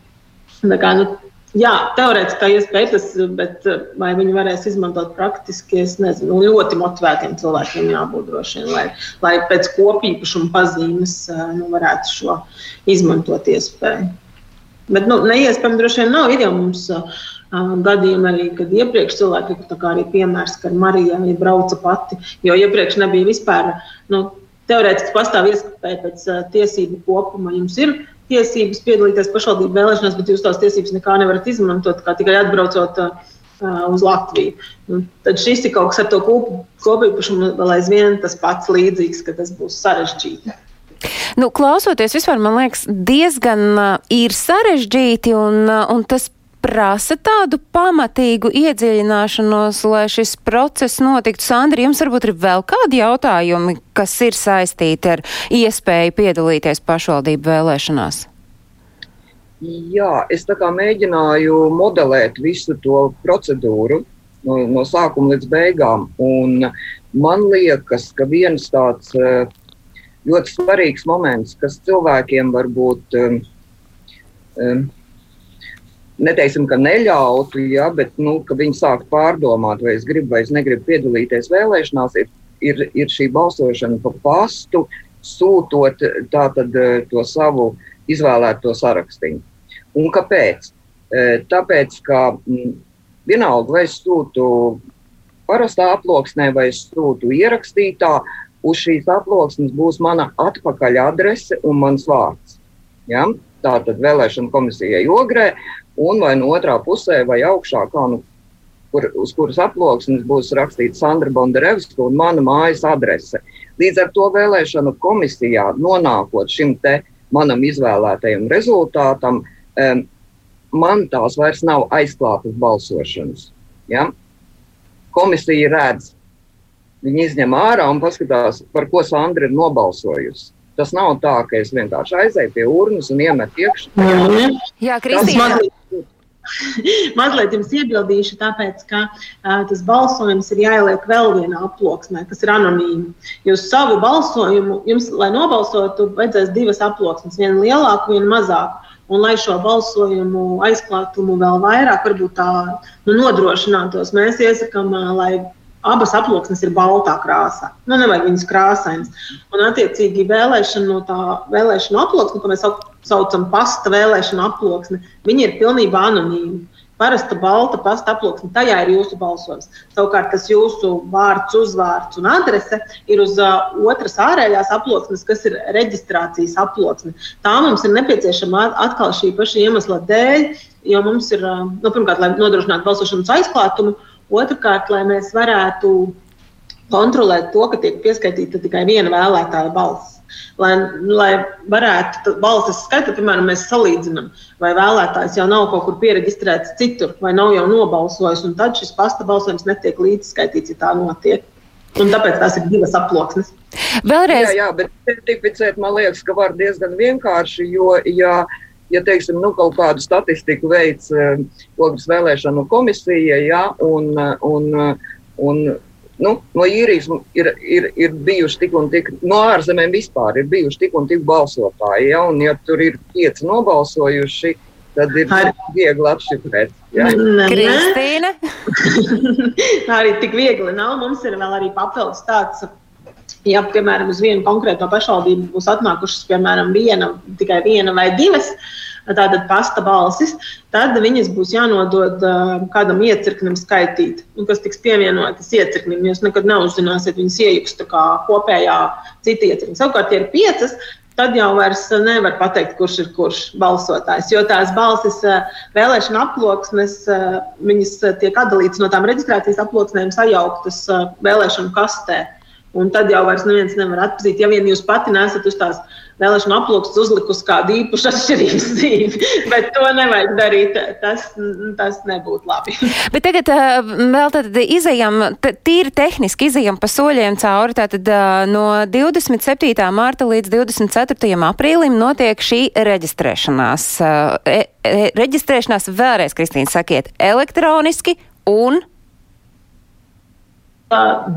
Tā kā, nu, Jā, teorētiski tā iespēja tas, bet vai viņi varēs izmantot praktiski, es nezinu. Ļoti motivētiem cilvēkiem jābūt droši vien, lai, lai pēc kopīpašuma pazīmes nu, varētu šo izmantot iespēju. Bet nu, neiespējami droši vien nav. Ir jau mums uh, gadījumi arī, kad iepriekš cilvēki, tā kā arī piemērs, ka Marija arī brauca pati, jo iepriekš nebija vispār, nu, teorētiski pastāv iespēja pēc uh, tiesību kopuma jums ir tiesības piedalīties pašvaldību vēlēšanās, bet jūs tās tiesības nekā nevarat izmantot, kā tikai atbraucot uh, uz Latviju. Nu, tad šis ir kaut kas ar to kopīpašumu vēl aizvien tas pats līdzīgs, ka tas būs sarežģīti. Nu, klausoties, vispār man liekas, diezgan uh, ir sarežģīti, un, uh, un tas prasa tādu pamatīgu iedziļināšanos, lai šis process notiktu. Sandri, jums varbūt ir vēl kādi jautājumi, kas ir saistīti ar iespēju piedalīties pašvaldību vēlēšanās? Jā, es tā kā mēģināju modelēt visu to procedūru no, no sākuma līdz beigām. Un man liekas, ka viens tāds eh, ļoti svarīgs moments, kas cilvēkiem var būt um, um, neteiksim, ka neļautu, ja, bet nu, viņi sāk pārdomāt, vai es gribu vai es negribu piedalīties vēlēšanās, ir, ir, ir šī balsošana pa pastu, sūtot tātad, to savu izvēlēto sarakstu. Un kāpēc? Eh, tāpēc, ka mm, vienalga, vai es sūtu parastā aploksnē, vai es sūtu ierakstītā, uz šīs aploksnes būs mana atpakaļ adrese un mans vārds. Ja? Tā tad vēlēšana komisijai ogrē, un vai no otrā pusē vai augšā, kā nu, kur, uz kuras aploksnes būs rakstīts Sandra Bondarevska un mana mājas adrese. Līdz ar to vēlēšanu komisijā nonākot šim te manam izvēlētajam rezultātam, um, man tās vairs nav aizklātas balsošanas. Ja? Komisija redz, viņi izņem ārā un paskatās, par ko Sandra ir nobalsojusi. Tas nav tā, ka es vienkārši aizēju pie urnas un iemetu iekšā. Jā, Kristīna. Mazliet jums iebildīšu, tāpēc, ka uh, tas balsojums ir jāieliek vēl vienā aploksnē, kas ir anonīma. Jūs savu balsojumu, jums, lai nobalsotu, vajadzēs divas aploksnes, viena lielāka, viena mazāka. Un, lai šo balsojumu aizklātumu vēl vairāk varbūt tā nu, nodrošinātos, mēs iesakām, uh, lai abas aploksnes ir baltā krāsā. Nu, nevajag viņas krāsainas. Un, attiecīgi, vēlēšana no tā vēlēšana aploksne, ko mēs saucam par pasta vēlēšana aploksni, viņi ir pilnībā anonīmi. Parasta balta pasta aploksne, tajā ir jūsu balsojums. Savukārt, tas jūsu vārds, uzvārds un adrese ir uz uh, otras ārējās aploksnes, kas ir reģistrācijas aploksne. Tā mums ir nepieciešama atkal šī paša iemesla dēļ, jo mums ir, uh, nu, pirmkārt, lai nodrošinātu balsošanas aizklātumu, uh, Otrakārt, lai mēs varētu kontrolēt to, ka tiek pieskaitīta tikai viena vēlētāja balss. Lai, lai varētu balsis skaitīt, piemēram, mēs salīdzinām, vai vēlētājs jau nav kaut kur pieregistrēts citur, vai nav jau nobalsojis, un tad šis pasta balsojums netiek līdzskaitīts, ja tā notiek. Un tāpēc tās ir divas aploksnes. Vēlreiz. Jā, jā, bet certificēt man liekas, ka var diezgan vienkārši, jo, ja ja teiksim, nu, kaut kādu statistiku veids uh, Ogres vēlēšanu komisija, ja, un, uh, un, uh, un nu, no īrijas ir, ir, ir bijuši tik un tik, no ārzemēm vispār ir bijuši tik un tik balsotāji, ja, un ja tur ir pieci nobalsojuši, tad ir Ar... viegli atšifrēt. Ja. Kristīna? Tā arī tik viegli nav. Mums ir vēl arī papildus tāds ja, piemēram, uz vienu konkrēto pašvaldību būs atnākušas, piemēram, viena, tikai viena vai divas tātad pasta balsis, tad viņas būs jānodod kādam iecirknim skaitīt, kas tiks pievienotas iecirknim. Jūs nekad neuzzināsiet viņas iejuks kopējā cita iecirkņa. Savukārt, ja ir piecas, tad jau vairs nevar pateikt, kurš ir kurš balsotājs. Jo tās balsis vēlēšana aploksnes, viņas tiek atdalītas no tām reģistrācijas aploksnēm, sajauktas vēlēšanu kastē. Un tad jau vairs neviens nevar atpazīt, ja vien jūs pati nesat uz tās vēlēšanu aploksnes uzlikusi kādu īpašu atšķirīgu zīmi. Bet to nevajag darīt. Tas, tas nebūtu labi. Bet tagad vēl tad izējām, tīri tehniski izējām pa soļiem cauri. Tātad no 27. mārta līdz 24. aprīlim notiek šī reģistrēšanās. E, e, reģistrēšanās vēlreiz, Kristīna, sakiet, elektroniski un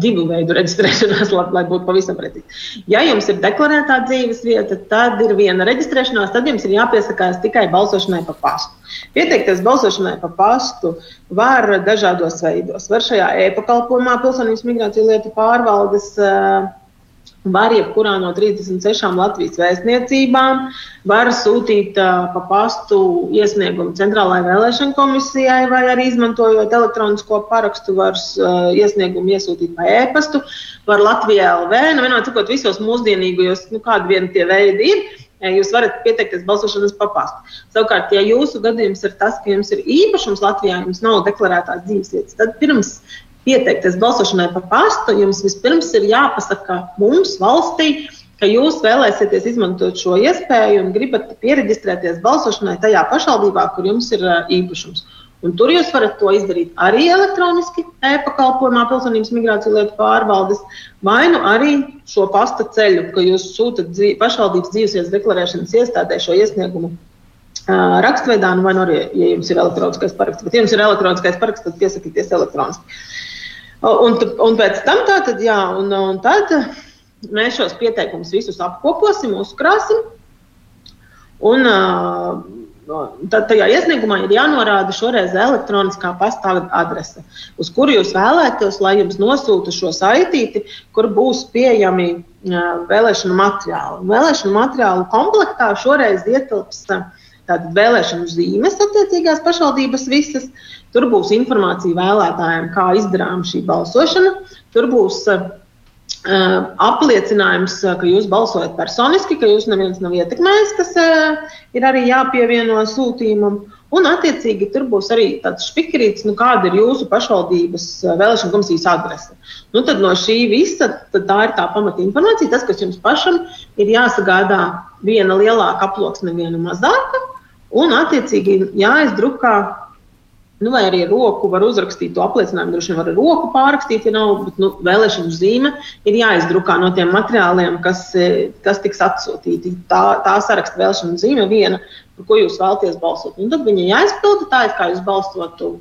divu veidu reģistrēšanās, lai, lai būtu pavisam precīzi. Ja jums ir deklarētā dzīves vieta, tad ir viena reģistrēšanās, tad jums ir jāpiesakās tikai balsošanai pa pastu. Pieteikties balsošanai pa pastu var dažādos veidos. Var šajā e-pakalpojumā Pilsonības migrāciju lietu pārvaldes uh, var jebkurā no 36 Latvijas vēstniecībām, var sūtīt uh, pa pastu iesniegumu Centrālajai vēlēšana komisijai, vai arī izmantojot elektronisko parakstu, var uh, iesniegumu iesūtīt pa e-pastu, var Latvijā LV, nu, vienmēr sakot, visos mūsdienīgajos, nu, kādi vien tie veidi ir. Jūs varat pieteikties balsošanas papastu. Savukārt, ja jūsu gadījums ir tas, ka jums ir īpašums Latvijā, jums nav deklarētās dzīvesvietas, tad pirms pieteikties balsošanai pa pastu, jums vispirms ir jāpasaka mums, valstī, ka jūs vēlēsieties izmantot šo iespēju un gribat pieregistrēties balsošanai tajā pašvaldībā, kur jums ir īpašums. Un tur jūs varat to izdarīt arī elektroniski, e-pakalpojumā, pilsonības migrāciju lietu pārvaldes, vai nu arī šo pasta ceļu, ka jūs sūtat dzīv, pašvaldības dzīvesvietas deklarēšanas iestādē šo iesniegumu uh, rakstveidā, nu, vai nu arī, ja jums ir elektroniskais paraksts. Bet, ja jums ir elektroniskais paraksts, tad piesakieties elektroniski. Un, un pēc tam tā tad, jā, un, un tad mēs šos pieteikumus visus apkoposim, uzkrāsim. Un, Tad tajā iesniegumā ir jānorāda šoreiz elektroniskā pasta adrese, uz kuru jūs vēlētos, lai jums nosūta šo saitīti, kur būs pieejami vēlēšanu materiāli. Vēlēšanu materiālu komplektā šoreiz ietilps tātad vēlēšanu zīmes attiecīgās pašvaldības visas, Tur būs informācija vēlētājiem, kā izdarām šī balsošana. Tur būs uh, apliecinājums, ka jūs balsojat personiski, ka jūs neviens nav ietekmējis, kas uh, ir arī jāpievieno sūtījumam. Un, attiecīgi, tur būs arī tāds spikerīts, nu, kāda ir jūsu pašvaldības vēlēšana komisijas adrese. Nu, tad no šī visa tā ir tā pamata informācija. Tas, kas jums pašam ir jāsagādā, viena lielāka aploksne, viena mazāka, un, attiecīgi, jāizdrukā Nu, vai arī roku var uzrakstīt to apliecinājumu. Droši vien var ar roku pārrakstīt, ja nav, bet nu, vēlēšanu zīme ir jāizdrukā no tiem materiāliem, kas, e, kas tiks atsūtīti. Tā, tā saraksta vēlēšanu zīme viena, par ko jūs vēlaties balsot. Un tad viņa jāizpilda tā, kā jūs balsotu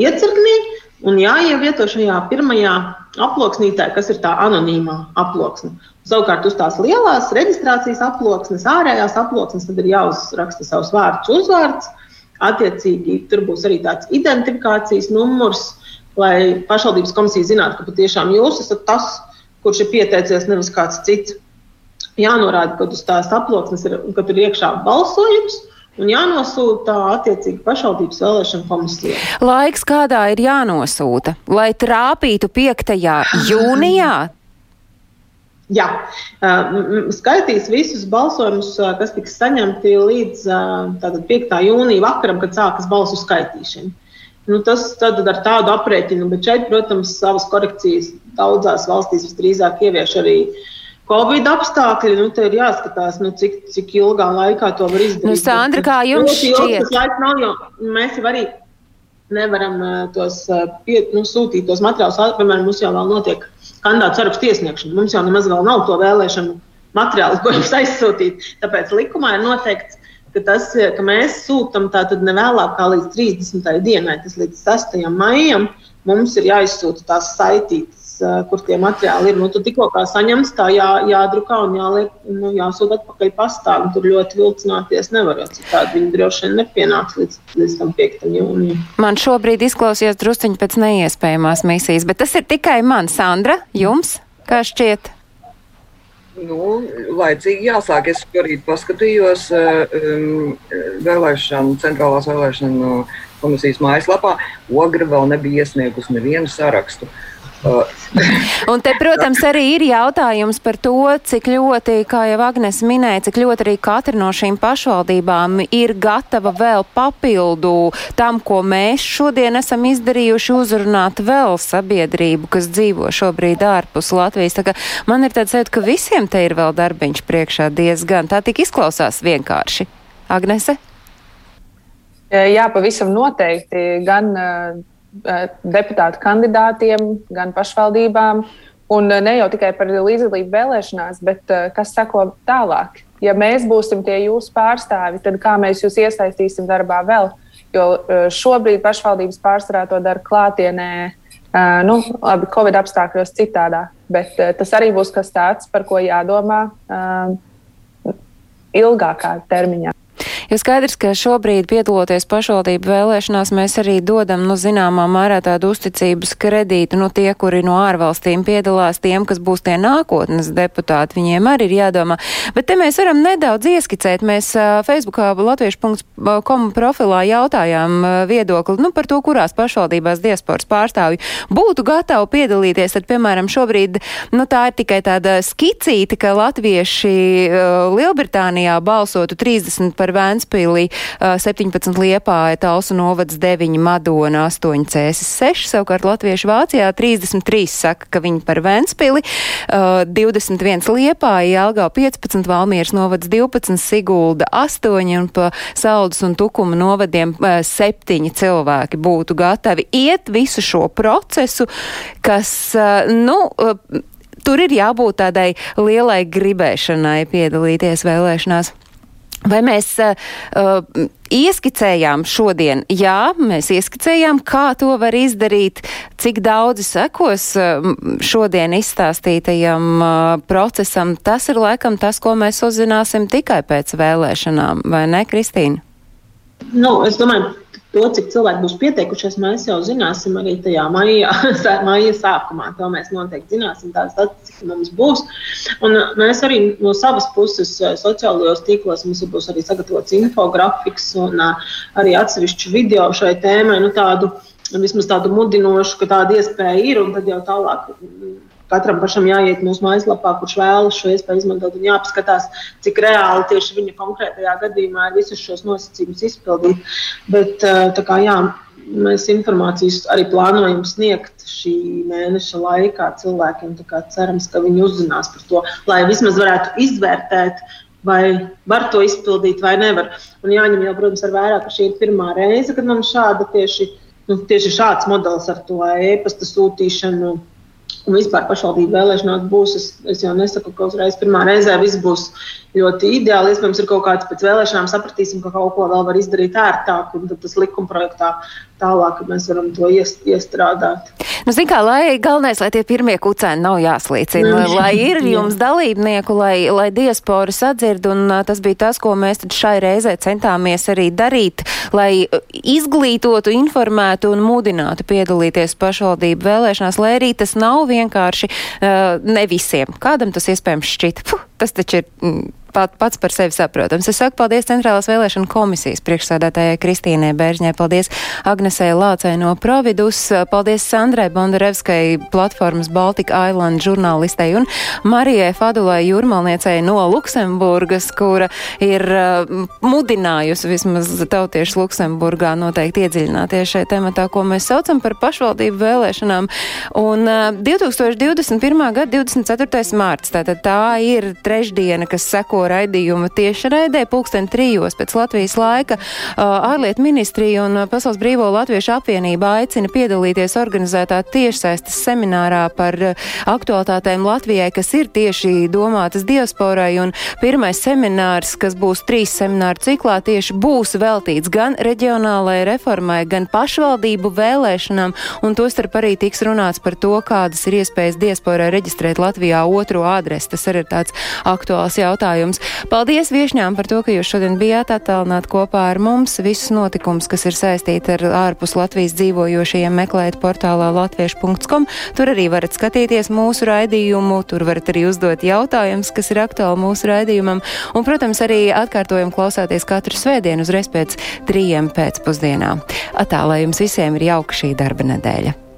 iecirknī, un jāievieto šajā pirmajā aploksnītē, kas ir tā anonīmā aploksne. Savukārt uz tās lielās reģistrācijas aploksnes, ārējās aploksnes, tad ir jāuzraksta savs vārds, uzvārds Attiecīgi, tur būs arī tāds identifikācijas numurs, lai pašvaldības komisija zinātu, ka patiešām jūs esat tas, kurš ir pieteicies, nevis kāds cits. Jānorāda, ka uz tās aploksnes ir, ir iekšā balsojums. Un jānosūta attiecīgi pašvaldības vēlēšana komisija. Laiks, kādā ir jānosūta, lai trāpītu 5. jūnijā, Jā, skaitīs visus balsojumus, kas tiks saņemti līdz tātad, 5. jūnija vakaram, kad sākas balsu skaitīšana. Nu, tas tad ar tādu aprēķinu, bet šeit, protams, savas korekcijas daudzās valstīs visdrīzāk ievieš arī Covid apstākļi. Nu, te ir jāskatās, nu, cik, cik ilgā laikā to var izdarīt. Nu, Sandra, kā jums šķiet? Nav, mēs jau arī nevaram tos pie, nu, sūtīt tos materiālus. Piemēram, mums jau vēl notiek kandidātu sarakstu iesniegšanu. Mums jau nemaz vēl nav to vēlēšanu materiālu, ko jums aizsūtīt. Tāpēc likumā ir noteikts, ka, tas, ka mēs sūtām tātad ne vēlāk kā līdz 30. dienai, tas līdz 6. maijam, mums ir jāizsūta tās saitītas kur tie materiāli ir. Nu, tu tikko kā saņemts, tā jā, jādrukā un jāliek, nu, jāsūta atpakaļ pastā. Tur ļoti vilcināties nevar, jo citādi viņi droši vien nepienāks līdz, līdz tam 5. jūnijam. Man šobrīd izklausījās drusciņi pēc neiespējamās misijas, bet tas ir tikai man, Sandra, jums, kā šķiet? Nu, laicīgi jāsāk. Es šorīt paskatījos um, vēlēšanu, centrālās vēlēšanu komisijas mājaslapā. Ogra vēl nebija iesniegusi nevienu sarakstu. Uh, Un te, protams, arī ir jautājums par to, cik ļoti, kā jau Agnes minēja, cik ļoti arī katra no šīm pašvaldībām ir gatava vēl papildu tam, ko mēs šodien esam izdarījuši, uzrunāt vēl sabiedrību, kas dzīvo šobrīd ārpus Latvijas. Tā kā man ir tāds sajūta, ka visiem te ir vēl darbiņš priekšā diezgan. Tā tik izklausās vienkārši. Agnese? Jā, pavisam noteikti. Gan Eh, deputātu kandidātiem, gan pašvaldībām. Un ne jau tikai par līdzdalību vēlēšanās, bet kas sako tālāk. Ja mēs būsim tie jūsu pārstāvi, tad kā mēs jūs iesaistīsim darbā vēl? Jo šobrīd pašvaldības pārsvarā to dara klātienē, nu, labi, Covid apstākļos citādā. Bet tas arī būs kas tāds, par ko jādomā ilgākā termiņā. Jo skaidrs, ka šobrīd piedaloties pašvaldību vēlēšanās, mēs arī dodam, nu, zināmā mērā tādu uzticības kredītu, nu, tie, kuri no ārvalstīm piedalās, tiem, kas būs tie nākotnes deputāti, viņiem arī ir jādomā. Bet te mēs varam nedaudz ieskicēt. Mēs uh, Facebookā latviešu.com profilā jautājām uh, viedokli, nu, par to, kurās pašvaldībās diasporas pārstāvji būtu gatavi piedalīties. Tad, piemēram, šobrīd, nu, tā ir tikai tāda skicīta, ka latvieši uh, Lielbritānijā balsotu 30 par vēns Ventspīlī 17 Liepāja, Talsu novads 9, Madona 8, Cēsis 6, savukārt Latviešu Vācijā 33 saka, ka viņi par Ventspīli, 21 Liepāja, Jelgā 15, Valmieras novads 12, Sigulda 8 un pa Saldus un Tukuma novadiem 7 cilvēki būtu gatavi iet visu šo procesu, kas, nu, tur ir jābūt tādai lielai gribēšanai piedalīties vēlēšanās. Vai mēs uh, ieskicējām šodien? Jā, mēs ieskicējām, kā to var izdarīt, cik daudzi sekos uh, šodien izstāstītajam uh, procesam. Tas ir laikam tas, ko mēs uzzināsim tikai pēc vēlēšanām, vai ne, Kristīna? Nu, es domāju, To, cik cilvēki būs pieteikušies, mēs jau zināsim arī tajā maijā, maija sākumā. To mēs noteikti zināsim, tāda statistika mums būs. Un uh, mēs arī no savas puses uh, sociālajos tīklos mums būs arī sagatavots infografiks un uh, arī atsevišķu video šai tēmai. Nu, tādu, vismaz tādu mudinošu, ka tāda iespēja ir, un tad jau tālāk Katram pašam jāiet mūsu mājaslapā, kurš vēlas šo iespēju izmantot un jāpaskatās, cik reāli tieši viņa konkrētajā gadījumā ir visus šos nosacījumus izpildīt. Bet, kā, jā, mēs informācijas arī plānojam sniegt šī mēneša laikā cilvēkiem. Cerams, ka viņi uzzinās par to, lai vismaz varētu izvērtēt, vai var to izpildīt vai nevar. Un jāņem jau, protams, ar vērā, ka šī ir pirmā reize, kad mums šāda tieši, nu, tieši šāds modelis ar to e-pasta sūtīšanu Un vispār pašvaldību vēlēšanās būs. Es, es jau nesaku, ka uzreiz pirmā reizē viss būs ļoti ideāli. Iespējams, ir kaut kāds pēc vēlēšanām sapratīsim, ka kaut ko vēl var izdarīt ērtāk, un tas likuma projektā tālāk mēs varam to iest, iestrādāt. Nu, zin kā, lai galvenais, lai tie pirmie kucēni nav jāslīcina, mm. lai ir jums dalībnieku, lai, lai diaspora sadzird, un tas bija tas, ko mēs šai reizē centāmies arī darīt, lai izglītotu, informētu un mudinātu piedalīties pašvaldību vēlēšanās, lai arī tas nav vienkārši uh, ne visiem. Kādam tas iespējams šķita? Puh, tas taču ir. Mm, pat, pats par sevi saprotams. Es saku paldies Centrālās vēlēšana komisijas priekšsādātājai Kristīnai Bēržņai, paldies Agnesei Lācei no Providus, paldies Sandrai Bondarevskai platformas Baltica Island žurnālistei un Marijai Fadulai Jurmalniecei no Luksemburgas, kura ir uh, mudinājusi vismaz tautieši Luksemburgā noteikti iedziļināties šajā tematā, ko mēs saucam par pašvaldību vēlēšanām. Un uh, 2021. gada 24. mārts, tātad tā ir trešdiena, kas seko raidījuma tiešraidē pulksten trijos pēc Latvijas laika. Ārlietu ministrija un Pasaules brīvo latviešu apvienība aicina piedalīties organizētā tiešsaistes seminārā par aktualitātēm Latvijai, kas ir tieši domātas diasporai. Un pirmais seminārs, kas būs trīs semināru ciklā, tieši būs veltīts gan reģionālajai reformai, gan pašvaldību vēlēšanām, un tostarp arī tiks runāts par to, kādas ir iespējas diasporai reģistrēt Latvijā otro adresi. Tas arī ir tāds aktuāls jautājums jautājums. Paldies viešņām par to, ka jūs šodien bijāt attālināt kopā ar mums. Visus notikums, kas ir saistīti ar ārpus Latvijas dzīvojošajiem, meklēt portālā latviešu.com. Tur arī varat skatīties mūsu raidījumu, tur varat arī uzdot jautājumus, kas ir aktuāli mūsu raidījumam. Un, protams, arī atkārtojam klausāties katru svētdienu uzreiz pēc trījiem pēcpusdienā. Atā, lai jums visiem ir jauka šī darba nedēļa.